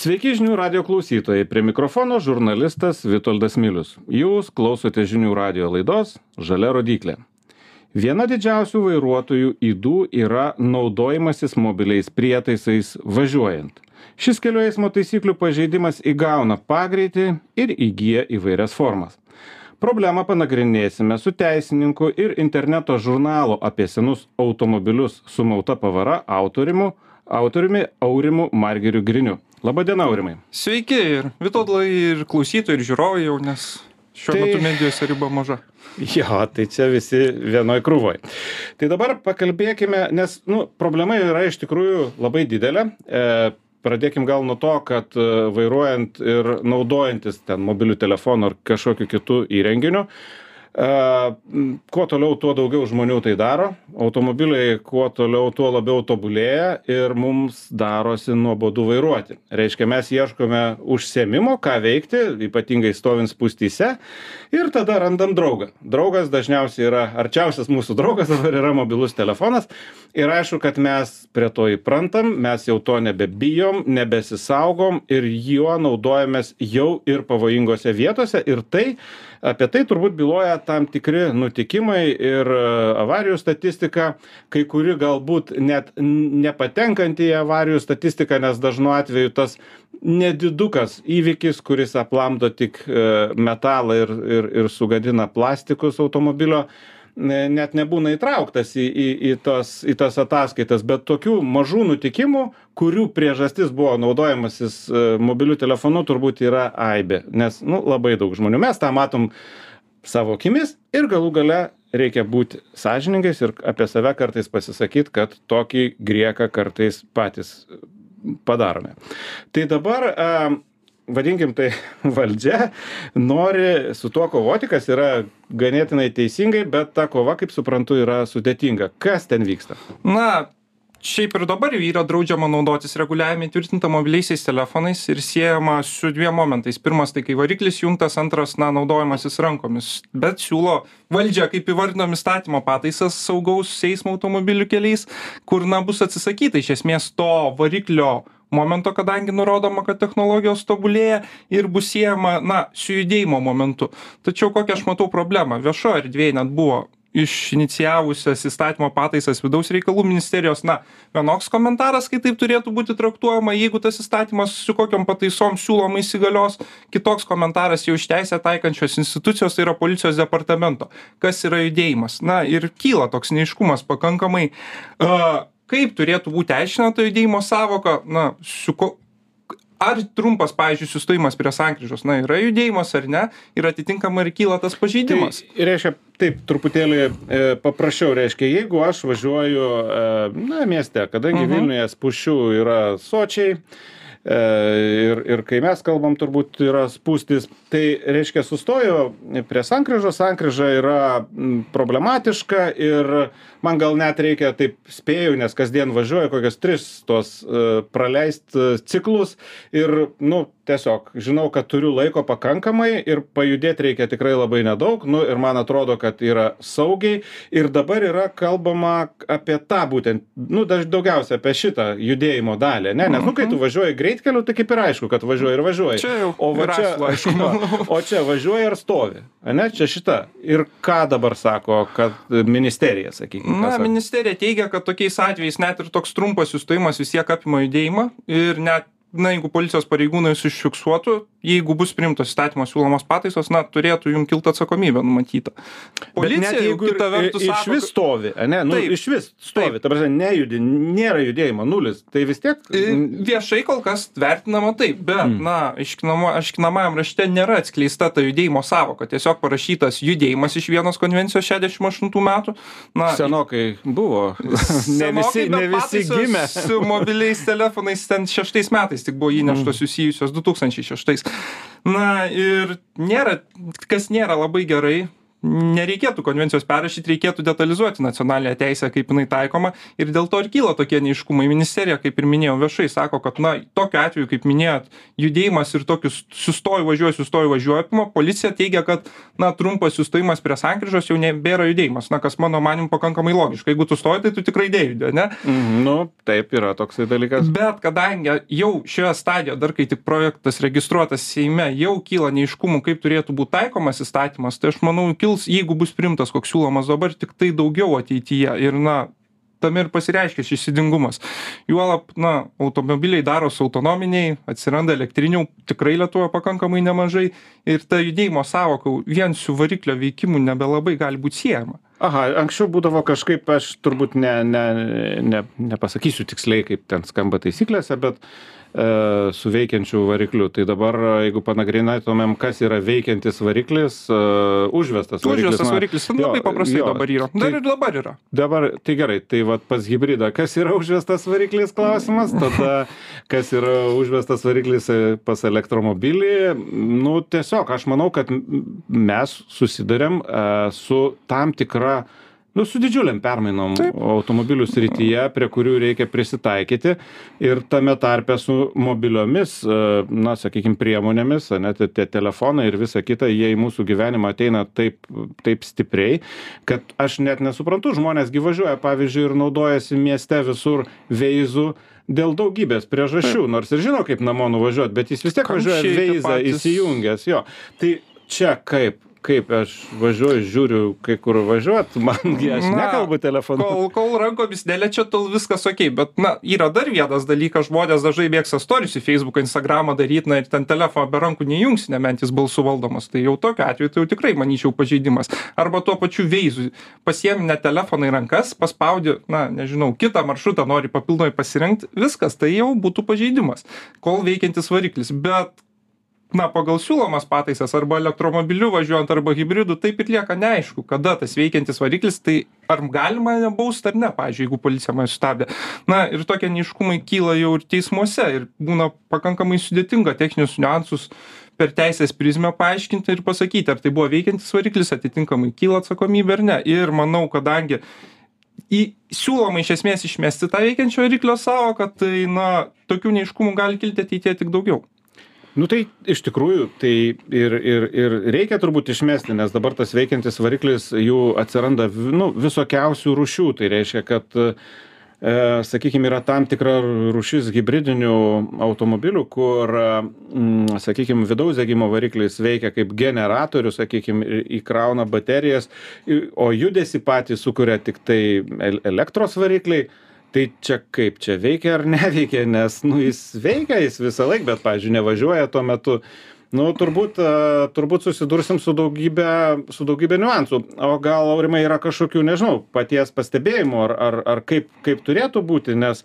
Sveiki žinių radio klausytojai, prie mikrofono žurnalistas Vitoldas Milius. Jūs klausote žinių radio laidos Žalia rodiklė. Viena didžiausių vairuotojų įdų yra naudojimasis mobiliais prietaisais važiuojant. Šis kelių eismo taisyklių pažeidimas įgauna pagreitį ir įgyja įvairias formas. Problemą panagrinėsime su teisininku ir interneto žurnalo apie senus automobilius su mauta pavara autorimu, autoriumi Aurimu Margeriu Griniu. Labadiena, Aurimai. Sveiki ir Vitoldai, ir klausytojai, ir žiūrovai jau, nes šiuo Tai- metu medijose riba maža. Jo, tai čia visi vienoj krūvoj. Tai dabar pakalbėkime, nes nu, problema yra iš tikrųjų labai didelė. E, pradėkim gal nuo to, kad e, vairuojant ir naudojantis ten mobilių telefonų ar kažkokiu kitų įrenginiu, m, kuo toliau, tuo daugiau žmonių tai daro. Automobiliai kuo toliau, tuo labiau tobulėja ir mums darosi nuobodu vairuoti. Reiškia, mes ieškome užsiemimo, ką veikti, ypatingai stovint spūstyse ir tada randam draugą. Draugas dažniausiai yra arčiausias mūsų draugas, dabar yra mobilus telefonas. Ir aišku, kad mes prie to įprantam, mes jau to nebebijom, nebesisaugom ir juo naudojamės jau ir pavojingose vietose. Ir tai, apie tai turbūt byloja tam tikri nutikimai ir e, avarijų statistika, kai kuri galbūt net n- nepatenkant į avarijų statistiką, nes dažnu atveju tas nedidukas įvykis, kuris aplamdo tik e, metalą ir, ir, ir sugadina plastikus automobilio, net nebūna įtrauktas į, į, į, tas, į tas ataskaitas, bet tokių mažų nutikimų, kurių priežastis buvo naudojamasis e, mobiliu telefonu, turbūt yra aibė, nes nu, labai daug žmonių. Mes tą matom savo akimis ir galų gale reikia būti sąžiningais ir apie save kartais pasisakyti, kad tokį grieką kartais patys padarome. Tai dabar, vadinkim tai, valdžia nori su tuo kovoti, kas yra ganėtinai teisingai, bet ta kova, kaip suprantu, yra sudėtinga. Kas ten vyksta? Na, šiaip ir dabar yra draudžiama naudotis reguliavime įtvirtinta mobiliaisiais telefonais ir siejama su dviem momentais. Pirmas, tai kai variklis jungtas, antras, na, naudojimasis rankomis. Bet siūlo valdžia, kaip įvardinam įstatymo pataisas saugaus eismo automobilių keliais, kur, na, bus atsisakyta iš esmės to variklio momento, kadangi nurodoma, kad technologijos tobulėja ir bus siejama, na, su judėjimo momentu. Tačiau kokią aš matau problemą? Viešo erdvėje net buvo išinicijavusios įstatymo pataisas vidaus reikalų ministerijos, na, vienoks komentaras, kai taip turėtų būti traktuojama, jeigu tas įstatymas su kokiam pataisom siūloma įsigalios, kitoks komentaras jau iš teisę taikančios institucijos, tai yra policijos departamento. Kas yra judėjimas? Na ir kyla toks neiškumas pakankamai. Uh, kaip turėtų būti aiškina ta judėjimo savoka, na, su ko, ar trumpas, pavyzdžiui, sustojimas prie sankryžos, na, yra judėjimas ar ne, ir atitinkamai ir kyla tas pažeidimas. Tai reiškia, taip, truputėlį e, paprasčiau, reiškia, jeigu aš važiuoju, e, na, mieste, kadangi Mhm. Vilniuje spūščių yra sočiai, ir, ir kai mes kalbam, turbūt yra spūstis, tai reiškia, sustoju prie sankryžos, sankryža yra problematiška ir man gal net reikia, taip spėju, nes kasdien važiuoju kokias tris tos e, praleist e, ciklus. Ir, nu, tiesiog žinau, kad turiu laiko pakankamai ir pajudėti reikia tikrai labai nedaug, nu ir man atrodo, kad yra saugiai ir dabar yra kalbama apie tą būtent, nu, daž- daugiausia apie šitą judėjimo dalį, ne, nes, nu, kai tu važiuoji greitkeliu, tai kaip ir aišku, kad važiuoji ir važiuoji. O va čia, jo, o čia važiuoji ir stovi, ne, čia šita. Ir ką dabar sako, kad ministerija, sakykime. Na, ministerija teigia, kad tokiais atvejais net ir toks trumpas sustojimas vis tiek apima judėjimą ir net, na, jeigu policijos pareigūnai jūs užfiksuotų, jeigu bus priimtos įstatymo siūlomos pataisos, na, turėtų jums kilti atsakomybė numatyta. Bet net jeigu kita vertus iš sako, vis stovi, ne, nu, Taip. iš vis stovi, ta prasme, nejudi, nėra judėjimo, nulis, tai vis tiek. I- Viešai kol kas vertinama taip, bet, mm. na, aiškinamo- aiškinamajam rašte nėra atskleista ta judėjimo savoka. Tiesiog parašytas judėjimas iš vienos konvencijos 68 metų. Na, Senokai buvo. ne visi, Senokai, ne visi gimė. Su mobiliais telefonais ten šeštais metais tik buvo įneštos susijusios 2006. Na ir nėra, kas nėra labai gerai, nereikėtų konvencijos perrašyt reikėtų detalizuoti nacionalinę teisę kaip jinai taikoma. Ir dėl to ir kyla tokie neaiškumai ministerija kaip ir minėjau viešai sako kad na tokiu atveju kaip minėjot judėjimas ir tokius sustoju važiuoju sustoju važiuoju apima. Policija teigia kad na trumpas sustojimas prie sankryžos jau nebėra judėjimas. Na kas mano manymu pakankamai logiška. Jeigu tu stoji tai tu tikrai nejudi ane? Mhm, nu, taip yra toksai dalykas. bet kadangi jau šioje stadijoje dar kai tik projektas registruotas seime jau kyla neaiškumų kaip turėtų būt taikomas įstatymas tai aš manau kils jeigu bus priimtas koks siūlomas dabar tiktai daugiau ateityje. Ir na tame ir pasireiškia šis ydingumas juolab na automobiliai darosi autonominiai atsiranda elektrinių tikrai lietuvoje pakankamai nemažai. Ir ta judėjimo sąvoka vien su variklio veikimu nebelabai gali būt siejama. Aha, anksčiau būdavo kažkaip, aš turbūt ne, ne, ne, nepasakysiu tiksliai, kaip ten skamba taisyklėse, bet e, su veikiančiu varikliu. Tai dabar, jeigu panagrinėtumėm, kas yra veikiantis variklis, e, užvestas variklis. užvestas man- variklis ten labai Jo, paprastai jo, dabar yra dar tai- ir dabar yra Dabar, tai gerai, tai vad pas hybridą, kas yra užvestas variklis klausimas, tada kas yra užvestas variklis e, pas elektromobilį. Nu, tiesiog aš manau, kad mes susidurėm e, su tam tikra Nu, su didžiuliam permainom Taip. automobilių srityje, prie kurių reikia prisitaikyti ir tame tarpe su mobiliomis, e, na, sakykime, priemonėmis, net tie telefonai ir visa kita, jie į mūsų gyvenimą ateina taip, taip stipriai, kad aš net nesuprantu, žmonės gyvažiuoja, pavyzdžiui, ir naudojasi mieste visur veizų dėl daugybės priežasčių, nors ir žino, kaip namo nuvažiuoti, bet jis vis tiek važiuoja Kamščiai tie veizą įsijungęs, jo. Tai čia kaip? Kaip aš važiuoju, žiūriu, kai kur važiuot, mangi aš Na, nekalbu telefonu. kol kol rankomis neliečia tol viskas okei bet na yra dar vienas dalykas žmonės dažnai mėgsta storius į feisbuką instagramą daryt na ir ten telefono be rankų neįjungsi nebent jis balsu valdomas. Tai jau tokiu atveju tai jau tikrai manyčiau pažeidimas. Arba tuo pačiu veizu pasiemi ne telefoną į rankas paspaudi na nežinau kitą maršrutą nori papildomai pasirinkt viskas tai jau būtų pažeidimas kol veikiantis variklis. Bet na pagal siūlomas pataisas arba elektromobiliu važiuojant arba hibridu taip ir lieka neaišku kada tas veikiantis variklis tai ar galima mane baust ar ne pavyzdžiui jeigu policija mane sustabdė. Na ir tokie neaiškumai kyla jau ir teismuose ir būna pakankamai sudėtinga techninius niuansus per teisės prizmę paaiškinti ir pasakyti ar tai buvo veikiantis variklis atitinkamai kyla atsakomybė ar ne. Ir manau kadangi į siūloma iš esmės išmesti tą veikiančio variklio sąvoką tai na tokių neaiškumų gali kilti ateityje tik daugiau Nu tai iš tikrųjų, tai ir, ir, ir reikia turbūt išmesti, nes dabar tas veikiantis variklis jų atsiranda nu, visokiausių rušių. Tai reiškia, kad, e, sakykime, yra tam tikra rušis hybridinių automobilių, kur, mm, sakykime, vidaus degimo variklis veikia kaip generatorius, sakykime, įkrauna baterijas, o judesi patys sukuria tik tai el- elektros varikliai. Tai čia kaip čia veikia ar neveikia, nes, nu, jis veikia, jis visą laiką, bet, pavyzdžiui, nevažiuoja tuo metu. Nu, turbūt, a, turbūt susidursim su daugybė, su daugybė niuansų. O gal, aurimai, yra kažkokių, nežinau, paties pastebėjimų, ar, ar, ar kaip, kaip turėtų būti, nes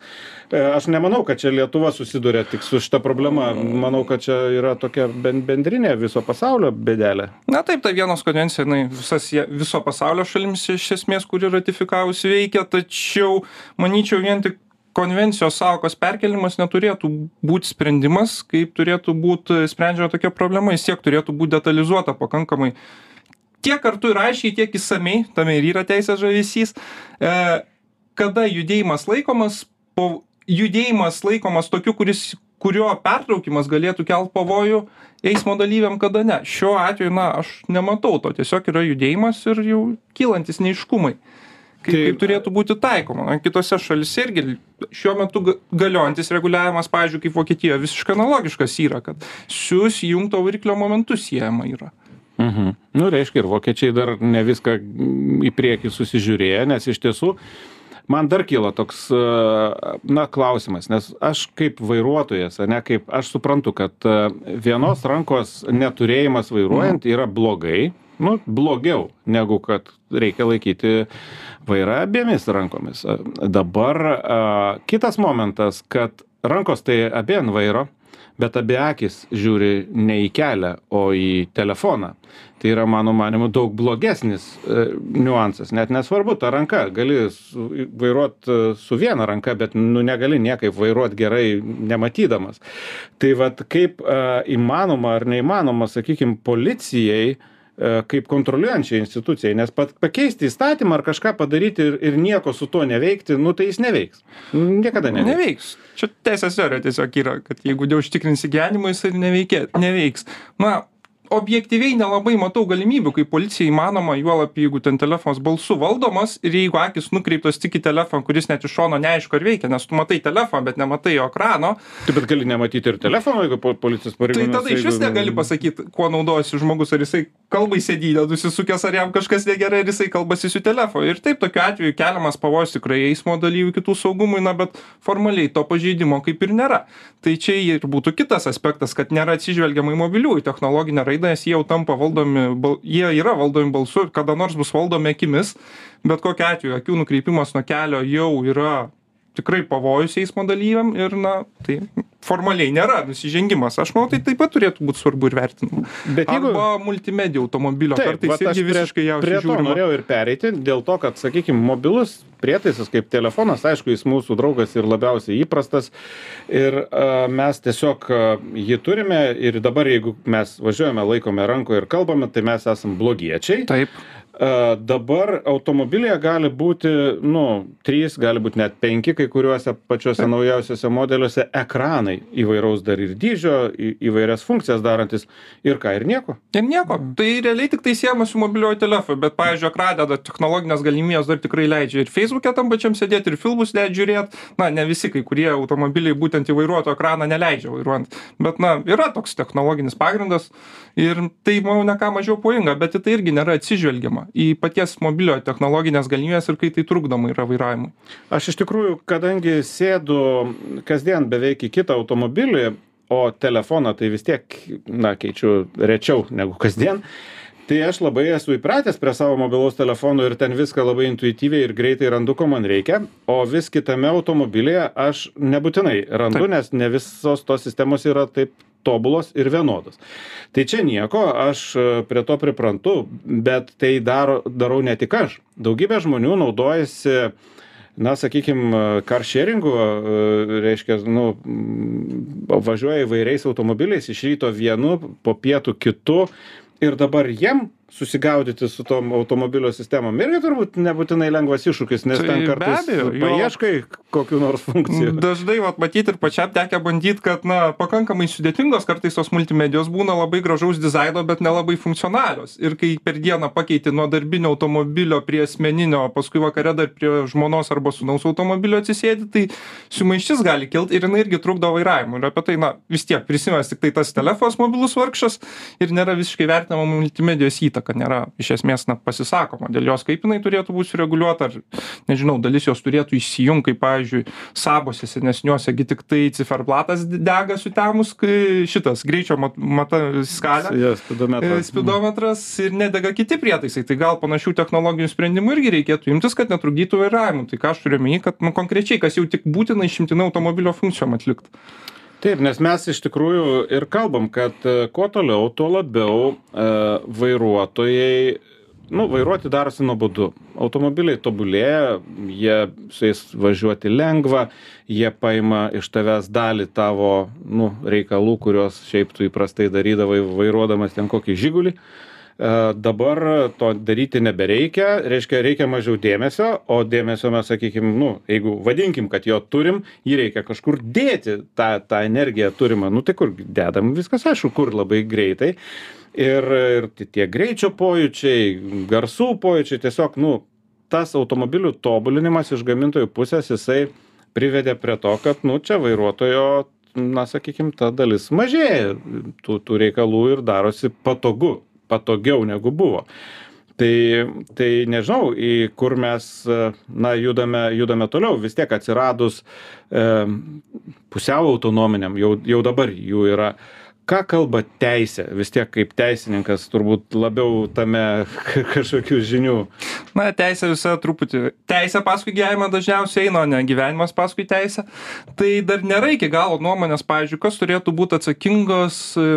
e, aš nemanau, kad čia Lietuva susiduria tik su šita problema. Manau, kad čia yra tokia ben- bendrinė viso pasaulio bėdelė. Na taip, ta vienos konvencija, jinai visas, ją- viso pasaulio šalims iš esmės, kuri ratifikavusi veikia, tačiau manyčiau vien tik konvencijos savokos perkelimas neturėtų būti sprendimas, kaip turėtų būti sprendžiama tokia problema, jis tiek turėtų būti detalizuota pakankamai. Tiek kartu ir aiškiai, tiek įsamei, tame ir yra teisės žavesys, e, kada judėjimas laikomas, po, judėjimas laikomas tokiu, kuris kurio pertraukimas galėtų kelt pavojų eismo dalyviam, kada ne. Šiuo atveju, na, aš nematau to, tiesiog yra judėjimas ir jau kylantis neiškumai. Kaip, kaip turėtų būti taikoma. Na, kitose šalise irgi šiuo metu ga- galiojantis reguliavimas, pavyzdžiui, kaip Vokietijoje, visiškai analogiškas yra, kad su įjungto variklio momentu siejama yra. Mhm. Nu, reiškia, ir vokiečiai dar ne viską į priekį susižiūrėję, nes iš tiesų man dar kyla toks, e, na, klausimas, nes aš kaip vairuotojas, ne, kaip aš suprantu, kad e, vienos rankos neturėjimas vairuojant yra blogai, nu, blogiau negu kad reikia laikyti vairą abiemis rankomis. E, Dabar a, kitas momentas, kad rankos tai abi ant vairo, bet abi akis žiūri ne į kelią, o į telefoną. Tai yra, mano manimu, daug blogesnis e, niuansas. Net nesvarbu, ta ranka, gali vairuoti su viena ranka, bet nu, negali niekaip vairuoti gerai nematydamas. Tai vad kaip e, įmanoma ar neįmanoma, sakykime, policijai e, kaip kontroliuojančiai institucijai, nes pat pakeisti įstatymą ar kažką padaryti ir, ir nieko su tuo neveikti, nu tai jis neveiks. Niekada neveiks. Neveiks. Čia teisės teorija tiesiog yra, kad jeigu neužtikrinsi gyvenimo, jis ir neveikia, neveiks. Na, objektyviai nelabai matau galimybių kaip policijai įmanoma juolab jeigu ten telefonas balsu valdomas ir jeigu akys nukreiptos tik į telefoną kuris net iš šono neaišku ar veikia nes tu matai telefoną bet nematai jo ekrano. Tai bet gali nematyti ir telefono jeigu po policijos tai pareigūnas tada išvis negali pasakyt kuo naudojasi žmogus ar jisai kalba į sėdynę nusisukęs ar jam kažkas negerai ar jisai kalbasi su telefonu. Ir taip tokiu atveju keliamas pavojus tikrai eismo dalyvių kitų saugumui na bet formaliai to pažeidimo kaip ir nėra. Tai čia ir būtų kitas aspektas kad nėra atsižvelgiama į mobiliųjų technologinę raidą nes jie jau tampa valdomi bal jie yra valdomi balsu kada nors bus valdomi akimis bet kokiu atveju akių nukreipimas nuo kelio jau yra tikrai pavojus eismo dalyviam ir na tai formaliai nėra nusižengimas aš manau tai taip pat turėtų būt svarbu ir vertinama Bet jeigu- arba multimedija automobilio Taip, kartais irgi prie- visiškai ją Prie to žiūrima norėjau ir pereiti, dėl to, kad, sakykime, mobilus prietaisas kaip telefonas, aišku, jis mūsų draugas ir labiausiai įprastas. Ir uh, mes tiesiog uh, jį turime ir dabar, jeigu mes važiuojame, laikome rankoje ir kalbame, tai mes esame blogiečiai. taip dabar automobilyje gali būti, nu, trys, gali būti net penki, kai kuriuose pačiuose naujausiuose modeliuose ekranai įvairaus dar ir dydžio, į, įvairias funkcijas darantis ir ką, ir nieko. ir nieko. Tai realiai tiktai siejama su mobiliuoju telefonu bet pavyzdžiui ekrane dar technologinės galimybės dar tikrai leidžia ir feisbuke tam pačiam sėdėt ir filmus net žiūrėt. Na ne visi kai kurie automobiliai būtent į vairuotojo ekraną neleidžia vairuojant. Bet na yra toks technologinis pagrindas ir tai manau ne ką mažiau pavojinga bet į tai irgi nėra atsižvelgiama į paties mobiliojo technologines galimybes ir kai tai trukdoma yra vairavimui Aš iš tikrųjų, kadangi sėdu kasdien beveik į kitą automobilį, o telefoną tai vis tiek, na, keičiu rečiau negu kasdien, tai aš labai esu įpratęs prie savo mobilaus telefono ir ten viską labai intuityviai ir greitai randu, ko man reikia, o vis kitame automobilyje aš nebūtinai randu, Taip. nes ne visos tos sistemos yra taip tobulos ir vienodos. Tai čia nieko, aš e, prie to priprantu, bet tai daro, darau ne tik aš. Daugybė žmonių naudojasi na, sakykime, carsharingu, e, reiškia, nu, važiuoja įvairiais automobiliais, iš ryto vienu, po pietų kitu ir dabar jiem susigaudyti su tom automobilio sistemom irgi turbūt nebūtinai lengvas iššūkis, nes Tai ten kartais abejo, jo. paieškai kokiu nors funkcijų. Dažnai, vat, matyti ir pačiam tekia bandyti, kad, na, pakankamai sudėtingos kartais tos multimedijos būna labai gražaus dizaino, bet nelabai funkcionalios. Ir kai per dieną pakeiti nuo darbinio automobilio prie asmeninio, paskui vakare dar prie žmonos arba sunaus automobilio atsisėdi, tai sumaištis gali kilti ir jinai irgi trukdo vairavimui. Ir apie tai, na, vis tiek prisimės tik tai tas telefonas mobilus vargšas ir nėra visiškai vertinama multimedijos įtaka, nėra iš esmės, na, pasisakoma dėl jos, kaip jinai turėtų būti sureguliuota, ar, nežinau, dalis jos turėtų įsijungti, kaip, pavyzdžiui, sabose senesniuose, gi tik tai ciferblatas dega sutemus, kai šitas greičio mat, mata skalė. Ja, e, spidometras. Spidometras ir nedega kiti prietaisai, tai gal panašių technologinių sprendimų irgi reikėtų imtis, kad netrukdytų vairavimui. Tai ką aš turiu omeny, kad nu, konkrečiai, kas jau tik būtina išimtinai automobilio funkcijom atlikti. Taip, nes mes iš tikrųjų ir kalbam, kad e, kuo toliau, tuo labiau e, vairuotojai, nu, vairuoti darosi nuobodu. Automobiliai tobulėja, jie su jais važiuoti lengva, jie paima iš tavęs dalį tavo, nu, reikalų, kuriuos šiaip tu įprastai darydavai vairuodamas ten kokį žygulį. E, dabar to daryti nebereikia, reiškia, reikia mažiau dėmesio, o dėmesio mes, sakykime, nu, jeigu vadinkim, kad jo turim, jį reikia kažkur dėti, tą, tą energiją turimą, nu tai kur dedam, viskas aišku, kur labai greitai. Ir, ir tie greičio pojūčiai, garsų pojūčiai, tiesiog, nu, tas automobilių tobulinimas iš gamintojų pusės, jisai privedė prie to, kad, nu, čia vairuotojo, na, sakykime, ta dalis mažėja tų, tų reikalų ir darosi patogu patogiau negu buvo. Tai, tai nežinau, į kur mes, na, judame, judame toliau, vis tiek atsiradus e, pusiau autonominiam, jau, jau dabar jų yra. Ką kalba teisė? Vis tiek kaip teisininkas turbūt labiau tame kažkokių žinių. Na, teisė visa truputį. Teisė paskui gyvenimą dažniausiai eina, o ne gyvenimas paskui teisę. Tai dar nėra iki galo nuomonės, pavyzdžiui, kas turėtų būti atsakingos e,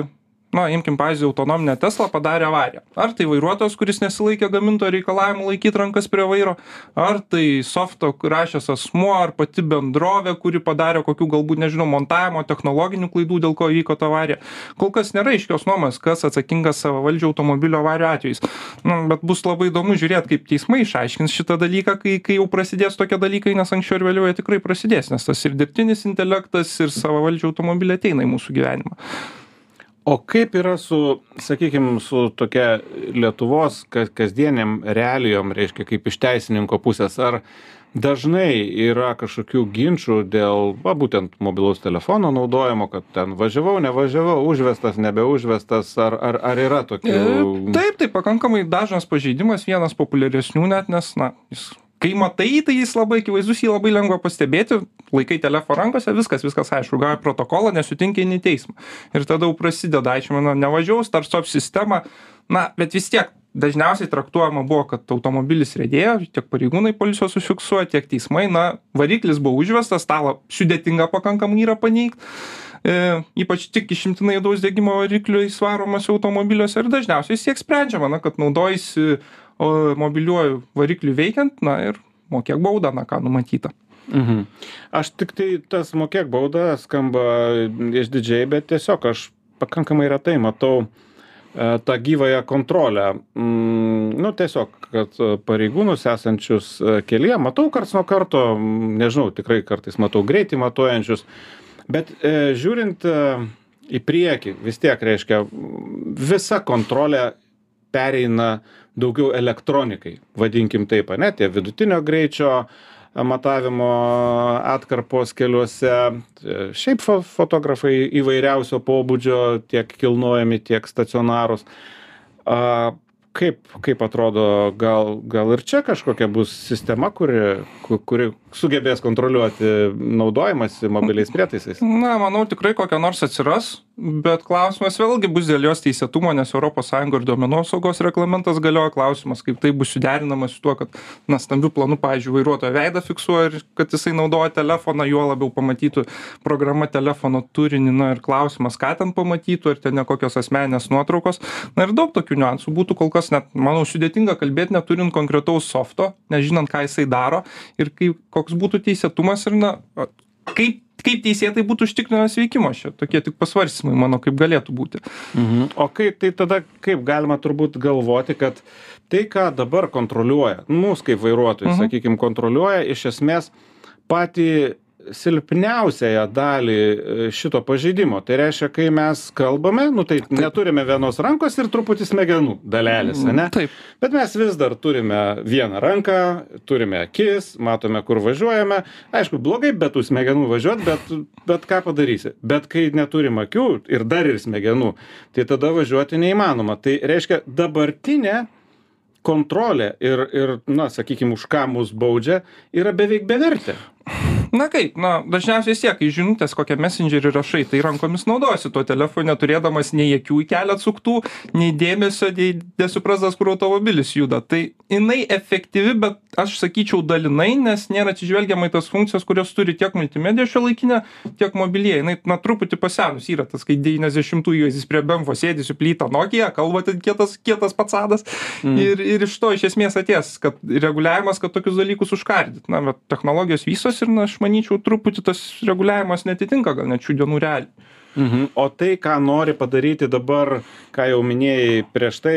na imkim pavyzdį autonominė tesla padarė avariją. Ar tai vairuotojas kuris nesilaikė gamintojo reikalavimų laikyt rankas prie vairo ar tai softą rašęs asmuo ar pati bendrovė kuri padarė kokių galbūt nežinau montavimo technologinių klaidų dėl ko įvyko ta avarija. Kol kas nėra aiškios nuomonės kas atsakingas savavaldžių automobilių avarijų atvejais. Nu bet bus labai įdomu žiūrėt kaip teismai išaiškins šitą dalyką kai kai jau prasidės tokie dalykai nes anksčiau ar vėliau jie tikrai prasidės nes tas ir dirbtinis intelektas ir savavaldžių automobiliai ateina į mūsų gyvenimą o kaip yra su sakykim su tokia lietuvos ka kasdienėm realijom reiškia kaip iš teisininko pusės? Ar dažnai yra kažkokių ginčų dėl va būtent mobilaus telefono naudojimo kad ten važiavau nevažiavau užvestas nebeužvestas? Ar ar ar yra tokių? E, taip tai pakankamai dažnas pažeidimas vienas populiaresnių net nes na jis kai matai tai jis labai akivaizdus jį labai lengva pastebėti laikai telefoną rankose viskas viskas aišku gavai protokolą nesutinki eini į teismą. Ir tada jau prasideda aiškina nevažiavau start stop sistema na bet vis tiek dažniausiai traktuojama buvo kad automobilis riedėjo tiek pareigūnai policijos užfiksuoja tiek teismai. Na variklis buvo užvestas la sudėtinga pakankamai yra paneigt. E, ypač tik išimtinai vidaus degimo varikliais varomuose automobiliuose ir dažniausiai vis tiek sprendžiama na kad naudojaisi o mobiliuoju varikliui veikiant na ir mokėk baudą na ką numatyta. Mhm. Aš tiktai tas mokėk baudą skamba išdidžiai bet tiesiog aš pakankamai retai matau e, tą gyvąją kontrolę. Mm, nu tiesiog kad pareigūnus esančius e, kelyje matau karts nuo karto nežinau tikrai kartais matau greitį matuojančius bet e, žiūrint į priekį vis tiek reiškia visa kontrolė pereina daugiau elektronikai. Vadinkim taip ane tie vidutinio greičio matavimo atkarpos keliuose. Šiaip fo fotografai įvairiausio pobūdžio tiek kilnojami tiek stacionarūs. A kaip kaip atrodo gal gal ir čia kažkokia bus sistema kuri kuri sugebės kontroliuoti naudojimąsi mobiliais prietaisais? Na manau tikrai kokia nors atsiras bet klausimas vėlgi bus dėl jos teisėtumo nes europos sąjungoj ir duomenų apsaugos reglamentas galioja. Klausimas kaip tai bus suderinama su tuo kad na stambiu planu pavyzdžiui vairuotojo veidą fiksuoja ir kad jisai naudoja telefoną juo labiau pamatytų programa telefono turinį na ir klausimas ką ten pamatytų ar ten ne kokios asmeninės nuotraukos. Na ir daug tokių niuansų būtų kol kas net manau sudėtinga kalbėt neturint konkretaus softo nežinant ką jisai daro ir kaip koks būtų teisėtumas ir na kaip kaip teisėtai būtų užtikrinamas veikimas čia tokie tik pasvarstymai mano kaip galėtų būti mhm o kaip tai tada kaip galima turbūt galvoti kad tai ką dabar kontroliuoja mus kaip vairuotojus Mhm. sakykim kontroliuoja iš esmės patį silpniausiąją dalį e, šito pažeidimo. Tai reiškia kai mes kalbame nu tai neturime vienos rankos ir truputį smegenų dalelės ane? Taip. Bet mes vis dar turime vieną ranką turime akis matome kur važiuojame. Aišku blogai be tų smegenų važiuot bet bet ką padarysi? Bet kai neturim akių ir dar ir smegenų tai tada važiuoti neįmanoma. Tai reiškia dabartinė kontrolė ir ir na sakykim už ką mus baudžia yra beveik bevertė na kaip na dažniausiai vis tiek kai žinutes kokią mesendžerį rašai tai rankomis naudojiesi tuo telefonu neturėdamas nei akių į kelią atsuktų nei dėmesio nei nesuprasdamas kur automobilis juda. Tai jinai efektyvi bet aš sakyčiau dalinai nes nėra atsižvelgiama į tas funkcijas kurias turi tiek multimedija šiuolaikinė tiek mobilieji. Jinai na truputį pasenus yra tas kai devyniasdešimtųjų jis prie bemvo sėdi su plyta nokia kalba ten kietas kietas pacadas ir ir iš to iš esmės atėjęs kad reguliavimas kad tokius dalykus užkardyt. Na bet technologijos vystosi ir na aš manyčiau truputį tas reguliavimas neatitinka gal net šių dienų realijų Mhm. O tai, ką nori padaryti dabar, ką jau minėjai prieš tai,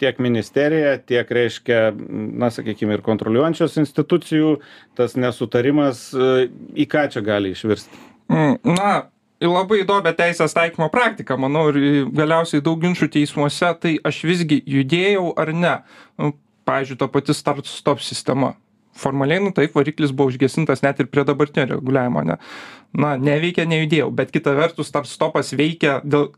tiek ministerija, tiek, reiškia, na, sakykime, ir kontroliuojančios institucijų, tas nesutarimas, e, į ką čia gali išvirsti? Mm, na labai įdomią teisės taikymo praktiką manau ir galiausiai daug ginčų teismuose tai aš visgi judėjau ar ne nu pavyzdžiui ta pati start stop sistema formaliai nu taip variklis buvo užgesintas net ir prie dabartinio reguliavimo ane na neveikė nejudėjau bet kita vertus start stopas veikia dėl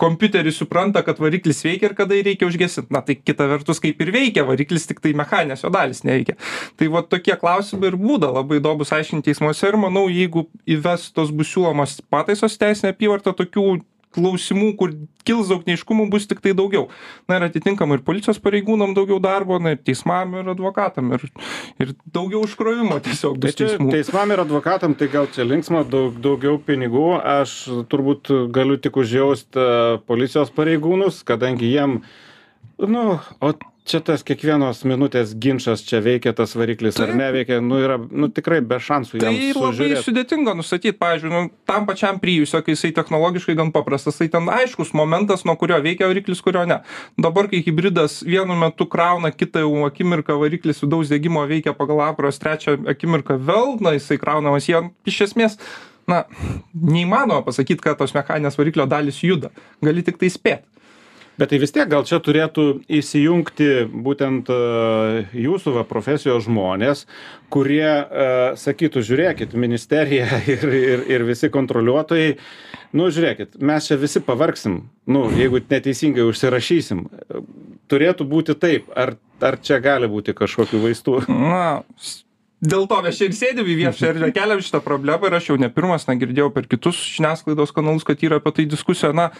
kompiuteris supranta kad variklis veikia ir kada jį reikia užgesint na tai kita vertus kaip ir veikia variklis tiktai mechaninės jo dalys neveikia. Tai va tokie klausimai ir būna labai įdomūs aiškint teismuose ir manau jeigu įvestos bus siūlomos pataisos į teisinę apyvartą tokių klausimų kur kils daug neaiškumų bus tiktai daugiau na ir atitinkamai ir policijos pareigūnam daugiau darbo na ir teismam ir advokatam ir ir daugiau užkrovimo tiesiog Tai čia teismų teismam ir advokatam tai gal čia linksma, daug, daugiau pinigų. Aš turbūt galiu tik užjausti policijos pareigūnus, kadangi jiem, nu, o čia tas kiekvienos minutės ginčas, čia veikia tas variklis ar neveikia, nu yra, nu tikrai be šansų Tai jam labai sužiūrėti. sudėtinga nustatyti, pavyzdžiui, nu, tam pačiam prijusiu, kai jisai technologiškai gan paprastas, tai ten aiškus momentas, nuo kurio veikia variklis, kurio ne. Dabar, kai hybridas vienu metu krauna, kitą jau akimirką variklis vidaus degimo veikia pagal apros, trečią akimirką vėl, na, jisai kraunamas, jie iš esmės, na, neįmanoma pasakyti, kad tos mechaninės variklio dalis juda. Gali tik tai spėti. Bet tai vis tiek gal čia turėtų įsijungti būtent e, jūsų va, profesijos žmonės, kurie e, sakytų, žiūrėkit, ministerija ir, ir, ir visi kontroliuotojai, nu žiūrėkit, mes čia visi pavargsim, nu, jeigu neteisingai užsirašysim. Turėtų būti taip, ar, ar čia gali būti kažkokių vaistų? Na, dėl to mes čia ir sėdėm į viešą erdvę, keliam šitą problemą ir aš jau ne pirmas, na, girdėjau per kitus žiniasklaidos kanalus, kad yra apie tai diskusija, na,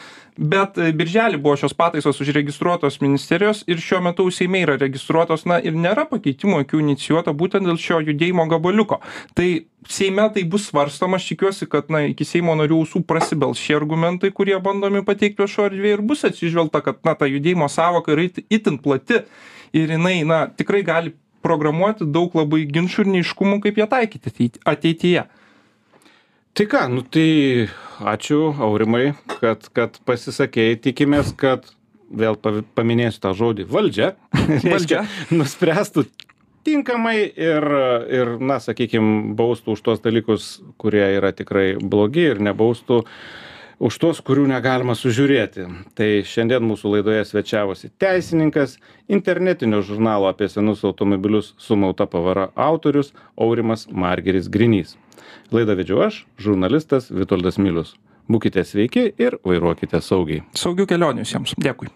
bet e, birželį buvo šios pataisos užregistruotos ministerijos ir šiuo metu Seime yra registruotos, na, ir nėra pakeitimų jokių inicijuota būtent dėl šio judėjimo gabaliuko. Tai Seime tai bus svarstoma, aš tikiuosi, kad, na, iki Seimo narių ausų prasibels šie argumentai, kurie bandomi pateikti viešo erdvėje ir bus atsižvelgta, kad, na, ta judėjimo savoka yra it- itin plati ir jinai, na, tikrai gali programuoti daug labai ginčių ir neiškumų, kaip ją taikyti ateit- ateityje. Tai ką, nu tai ačiū Aurimai, kad, kad pasisakėjai, tikimės, kad vėl paminėsiu tą žodį valdžia, Valdžia. nuspręstų tinkamai ir, ir na, sakykime, baustų už tuos dalykus, kurie yra tikrai blogi ir nebaustų už tuos, kurių negalima sužiūrėti. Tai šiandien mūsų laidoje svečiavosi teisininkas, internetinio žurnalo apie senus automobilius sumauta pavara autorius Aurimas Margeris Grinys. Laidą vedžiu aš, žurnalistas Vitoldas Milius. Būkite sveiki ir vairuokite saugiai. Saugių kelionių visiems. Dėkui.